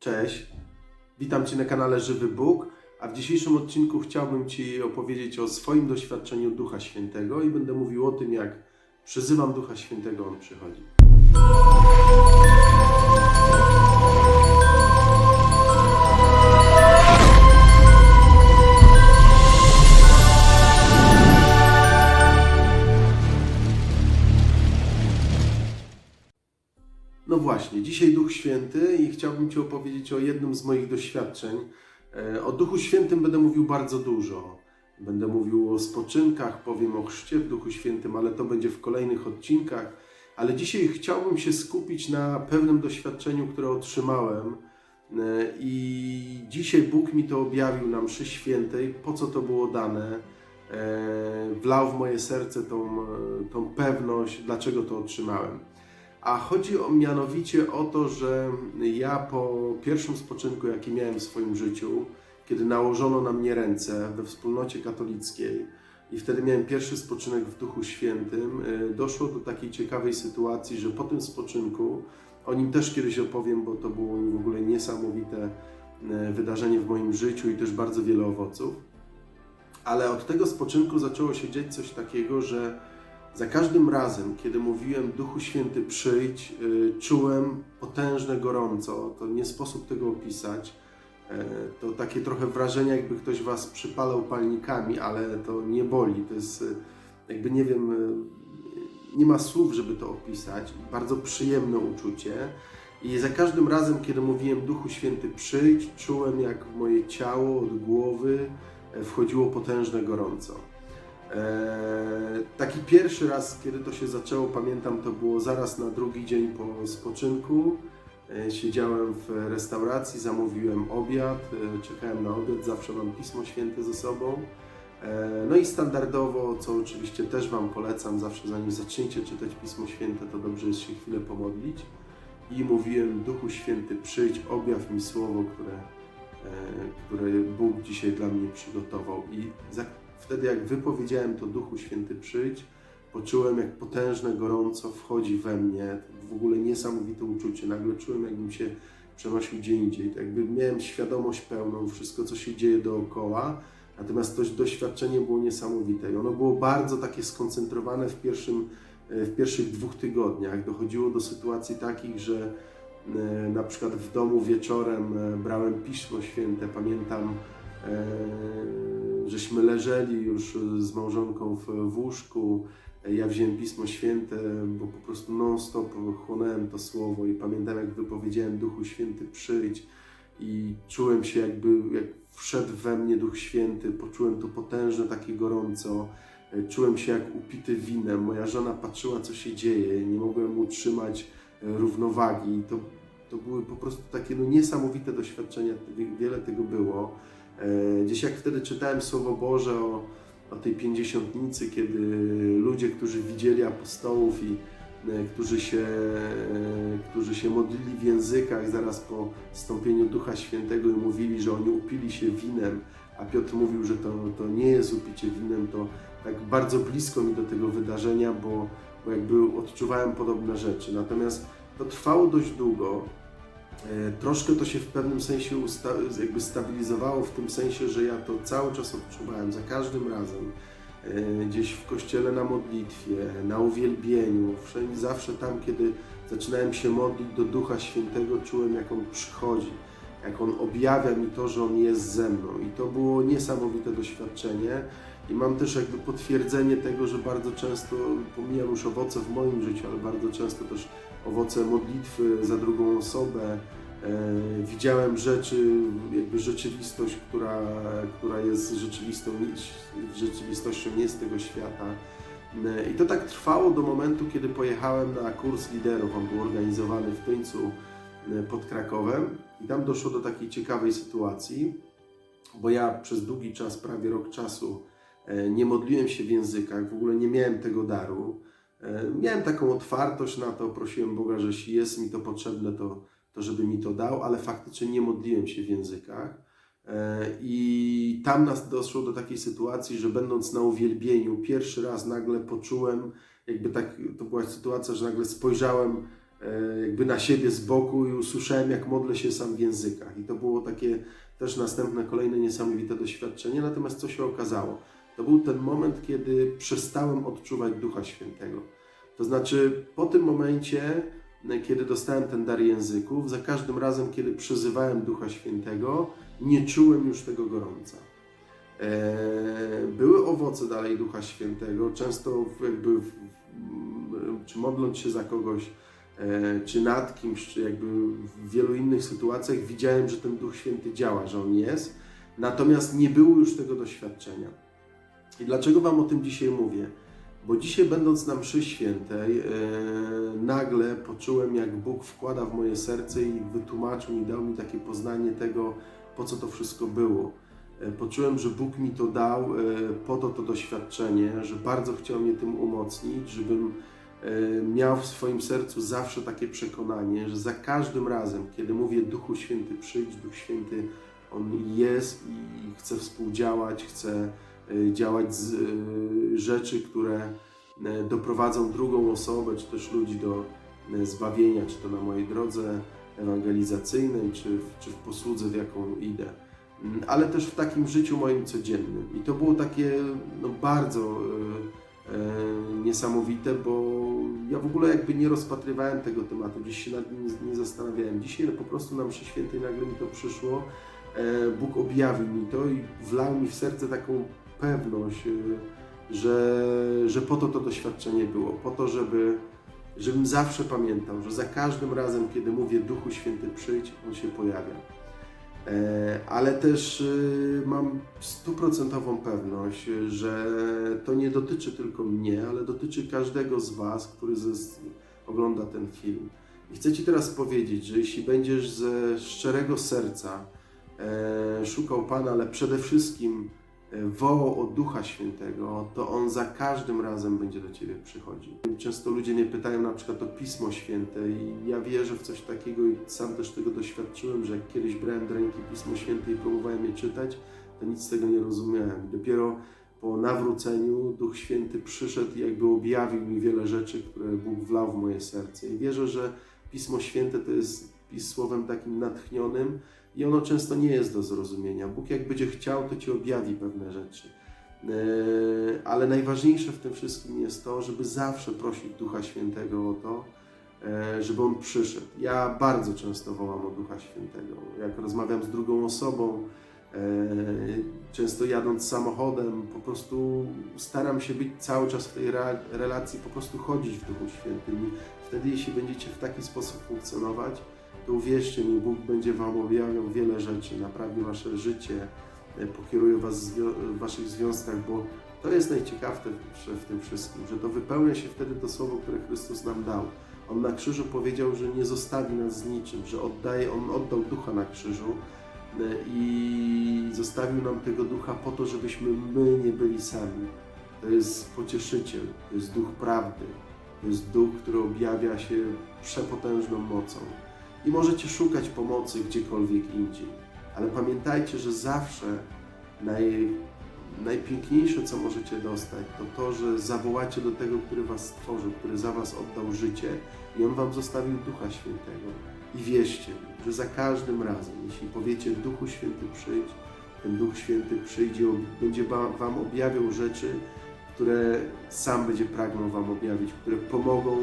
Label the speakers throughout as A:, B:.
A: Cześć, witam Cię na kanale Żywy Bóg, a w dzisiejszym odcinku chciałbym Ci opowiedzieć o swoim doświadczeniu Ducha Świętego i będę mówił o tym, jak przyzywam Ducha Świętego, On przychodzi. Właśnie, dzisiaj Duch Święty i chciałbym Ci opowiedzieć o jednym z moich doświadczeń. E, O Duchu Świętym będę mówił bardzo dużo. Będę mówił o spoczynkach, powiem o chrzcie w Duchu Świętym, ale to będzie w kolejnych odcinkach. Ale dzisiaj chciałbym się skupić na pewnym doświadczeniu, które otrzymałem. E, I dzisiaj Bóg mi to objawił na mszy świętej, po co to było dane. E, Wlał w moje serce tą, tą pewność, dlaczego to otrzymałem. A chodzi o, mianowicie o to, że ja po pierwszym spoczynku, jaki miałem w swoim życiu, kiedy nałożono na mnie ręce we wspólnocie katolickiej i wtedy miałem pierwszy spoczynek w Duchu Świętym, y, doszło do takiej ciekawej sytuacji, że po tym spoczynku, o nim też kiedyś opowiem, bo to było w ogóle niesamowite y, wydarzenie w moim życiu i też bardzo wiele owoców, ale od tego spoczynku zaczęło się dziać coś takiego, że za każdym razem, kiedy mówiłem Duchu Święty przyjdź, y, czułem potężne gorąco. To nie sposób tego opisać. E, To takie trochę wrażenie, jakby ktoś was przypalał palnikami, ale to nie boli. To jest y, jakby nie wiem, y, nie ma słów, żeby to opisać. Bardzo przyjemne uczucie. I za każdym razem, kiedy mówiłem Duchu Święty przyjdź, czułem jak w moje ciało od głowy e, wchodziło potężne gorąco. Eee, taki pierwszy raz, kiedy to się zaczęło, pamiętam, to było zaraz na drugi dzień po spoczynku. Eee, Siedziałem w restauracji, zamówiłem obiad, eee, czekałem na obiad, zawsze mam Pismo Święte ze sobą. No i standardowo, co oczywiście też Wam polecam, zawsze zanim zaczniecie czytać Pismo Święte, to dobrze jest się chwilę pomodlić. I mówiłem, Duchu Święty, przyjdź, objaw mi słowo, które, które Bóg dzisiaj dla mnie przygotował. I za wtedy jak wypowiedziałem to Duchu Święty przyjdź, poczułem jak potężne gorąco wchodzi we mnie, w ogóle niesamowite uczucie, nagle czułem jakbym się przenosił gdzie indziej, tak jakby miałem świadomość pełną, wszystko co się dzieje dookoła, natomiast to doświadczenie było niesamowite. I ono było bardzo takie skoncentrowane w, pierwszym, e, w pierwszych dwóch tygodniach, dochodziło do sytuacji takich, że e, na przykład w domu wieczorem e, brałem Pismo Święte, pamiętam żeśmy leżeli już z małżonką w, w łóżku. Ja wziąłem Pismo Święte, bo po prostu non-stop chłonąłem to słowo i pamiętam, jak wypowiedziałem Duchu Święty przyjdź i czułem się jakby, jak wszedł we mnie Duch Święty, poczułem to potężne takie gorąco, czułem się jak upity winem. Moja żona patrzyła, co się dzieje, nie mogłem utrzymać e, równowagi. To, to były po prostu takie no, niesamowite doświadczenia, wiele tego było. E, Gdzieś jak wtedy czytałem Słowo Boże o, o tej pięćdziesiątnicy, kiedy ludzie, którzy widzieli apostołów i e, którzy się, e, którzy się modlili w językach zaraz po wstąpieniu Ducha Świętego i mówili, że oni upili się winem, a Piotr mówił, że to, to nie jest upicie winem, to tak bardzo blisko mi do tego wydarzenia, bo, bo jakby odczuwałem podobne rzeczy. Natomiast to trwało dość długo. E, Troszkę to się w pewnym sensie jakby stabilizowało, w tym sensie, że ja to cały czas odczuwałem, za każdym razem, e, gdzieś w kościele na modlitwie, na uwielbieniu, wszędzie, zawsze tam, kiedy zaczynałem się modlić do Ducha Świętego, czułem, jak On przychodzi, jak On objawia mi to, że On jest ze mną. I to było niesamowite doświadczenie. I mam też jakby potwierdzenie tego, że bardzo często, pomijam już owoce w moim życiu, ale bardzo często też owoce modlitwy za drugą osobę. E, widziałem rzeczy, jakby rzeczywistość, która, która jest rzeczywistą, rzeczywistością nie z tego świata. E, I to tak trwało do momentu, kiedy pojechałem na kurs liderów. On był organizowany w Tyńcu e, pod Krakowem i tam doszło do takiej ciekawej sytuacji, bo ja przez długi czas, prawie rok czasu, nie modliłem się w językach, w ogóle nie miałem tego daru. E, Miałem taką otwartość na to, prosiłem Boga, że jeśli jest mi to potrzebne, to, to żeby mi to dał, ale faktycznie nie modliłem się w językach. E, I tam nas doszło do takiej sytuacji, że będąc na uwielbieniu, pierwszy raz nagle poczułem, jakby tak, to była sytuacja, że nagle spojrzałem e, jakby na siebie z boku i usłyszałem, jak modlę się sam w językach. I to było takie też następne, kolejne niesamowite doświadczenie. Natomiast co się okazało? To był ten moment, kiedy przestałem odczuwać Ducha Świętego. To znaczy, po tym momencie, kiedy dostałem ten dar języków, za każdym razem, kiedy przyzywałem Ducha Świętego, nie czułem już tego gorąca. E, były owoce dalej Ducha Świętego, często jakby, czy modląc się za kogoś, e, czy nad kimś, czy jakby w wielu innych sytuacjach widziałem, że ten Duch Święty działa, że On jest, natomiast nie było już tego doświadczenia. I dlaczego Wam o tym dzisiaj mówię? Bo dzisiaj, będąc na mszy świętej, yy, nagle poczułem, jak Bóg wkłada w moje serce i wytłumaczył i dał mi takie poznanie tego, po co to wszystko było. Yy, poczułem, że Bóg mi to dał yy, po to to doświadczenie, że bardzo chciał mnie tym umocnić, żebym miał w swoim sercu zawsze takie przekonanie, że za każdym razem, kiedy mówię Duchu Święty przyjdź, Duch Święty On jest i chce współdziałać, chce działać z y, rzeczy, które y, doprowadzą drugą osobę, czy też ludzi do zbawienia, czy to na mojej drodze ewangelizacyjnej, czy w, czy w posłudze, w jaką idę, mm, ale też w takim życiu moim codziennym. I to było takie no, bardzo niesamowite, bo ja w ogóle jakby nie rozpatrywałem tego tematu, gdzieś się nad nim nie, nie zastanawiałem. Dzisiaj po prostu na mszy świętej nagle mi to przyszło, e, Bóg objawił mi to i wlał mi w serce taką pewność, y, że, że po to to doświadczenie było, po to, żeby, żebym zawsze pamiętał, że za każdym razem, kiedy mówię Duchu Święty przyjdź, On się pojawia. E, ale też y, mam stuprocentową pewność, że to nie dotyczy tylko mnie, ale dotyczy każdego z Was, który ogląda ten film. I chcę Ci teraz powiedzieć, że jeśli będziesz ze szczerego serca e, szukał Pana, ale przede wszystkim wołał o Ducha Świętego, to On za każdym razem będzie do Ciebie przychodził. Często ludzie mnie pytają na przykład o Pismo Święte i ja wierzę w coś takiego i sam też tego doświadczyłem, że jak kiedyś brałem do ręki Pismo Święte i próbowałem je czytać, to nic z tego nie rozumiałem. Dopiero po nawróceniu Duch Święty przyszedł i jakby objawił mi wiele rzeczy, które Bóg wlał w moje serce. I wierzę, że Pismo Święte to jest słowem takim natchnionym, i ono często nie jest do zrozumienia. Bóg jak będzie chciał, to Ci objawi pewne rzeczy. E, ale najważniejsze w tym wszystkim jest to, żeby zawsze prosić Ducha Świętego o to, e, żeby On przyszedł. Ja bardzo często wołam o Ducha Świętego. Jak rozmawiam z drugą osobą, e, często jadąc samochodem, po prostu staram się być cały czas w tej relacji, po prostu chodzić w Duchu Świętym. Wtedy, jeśli będziecie w taki sposób funkcjonować, to uwierzcie mi, Bóg będzie Wam objawiał wiele rzeczy, naprawi Wasze życie, e, pokieruje Was w Waszych związkach, bo to jest najciekawsze w tym wszystkim, że to wypełnia się wtedy to słowo, które Chrystus nam dał. On na krzyżu powiedział, że nie zostawi nas z niczym, że oddaje, On oddał ducha na krzyżu e, i zostawił nam tego ducha po to, żebyśmy my nie byli sami. To jest pocieszyciel, to jest duch prawdy, to jest duch, który objawia się przepotężną mocą i możecie szukać pomocy gdziekolwiek indziej. Ale pamiętajcie, że zawsze naj, najpiękniejsze, co możecie dostać, to to, że zawołacie do tego, który was stworzył, który za was oddał życie i on wam zostawił Ducha Świętego. I wierzcie, że za każdym razem, jeśli powiecie Duchu Święty przyjdź, ten Duch Święty przyjdzie, będzie wam objawiał rzeczy, które sam będzie pragnął wam objawić, które pomogą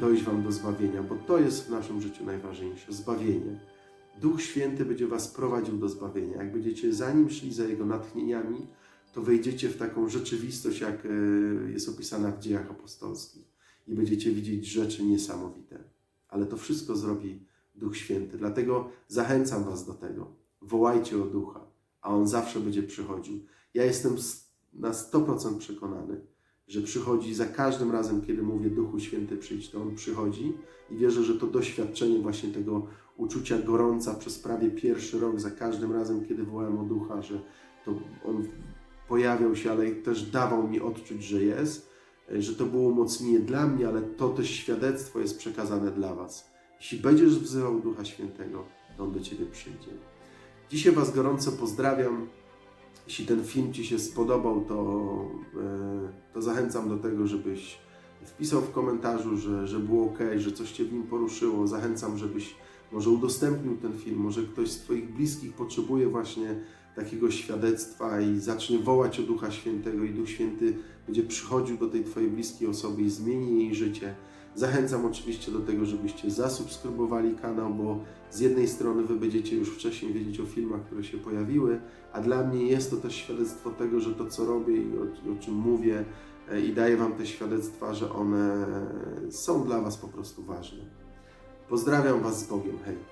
A: dojść Wam do zbawienia, bo to jest w naszym życiu najważniejsze zbawienie. Duch Święty będzie Was prowadził do zbawienia. Jak będziecie za nim szli, za jego natchnieniami, to wejdziecie w taką rzeczywistość, jak e, jest opisana w dziejach apostolskich i będziecie widzieć rzeczy niesamowite. Ale to wszystko zrobi Duch Święty. Dlatego zachęcam Was do tego. Wołajcie o Ducha, a On zawsze będzie przychodził. Ja jestem na 100% przekonany, że przychodzi za każdym razem, kiedy mówię Duchu Święty przyjdź, to On przychodzi i wierzę, że to doświadczenie właśnie tego uczucia gorąca przez prawie pierwszy rok, za każdym razem, kiedy wołałem o Ducha, że to On pojawiał się, ale też dawał mi odczuć, że jest, że to było umocnienie dla mnie, ale to też świadectwo jest przekazane dla Was. Jeśli będziesz wzywał Ducha Świętego, to On do Ciebie przyjdzie. Dzisiaj Was gorąco pozdrawiam. Jeśli ten film Ci się spodobał, to, e, to zachęcam do tego, żebyś wpisał w komentarzu, że, że było ok, że coś Cię w nim poruszyło. Zachęcam, żebyś może udostępnił ten film, może ktoś z Twoich bliskich potrzebuje właśnie takiego świadectwa i zacznie wołać o Ducha Świętego i Duch Święty będzie przychodził do tej Twojej bliskiej osoby i zmieni jej życie. Zachęcam oczywiście do tego, żebyście zasubskrybowali kanał, bo z jednej strony Wy będziecie już wcześniej wiedzieć o filmach, które się pojawiły, a dla mnie jest to też świadectwo tego, że to co robię i o, o czym mówię e, i daję Wam te świadectwa, że one są dla Was po prostu ważne. Pozdrawiam Was z Bogiem, hej!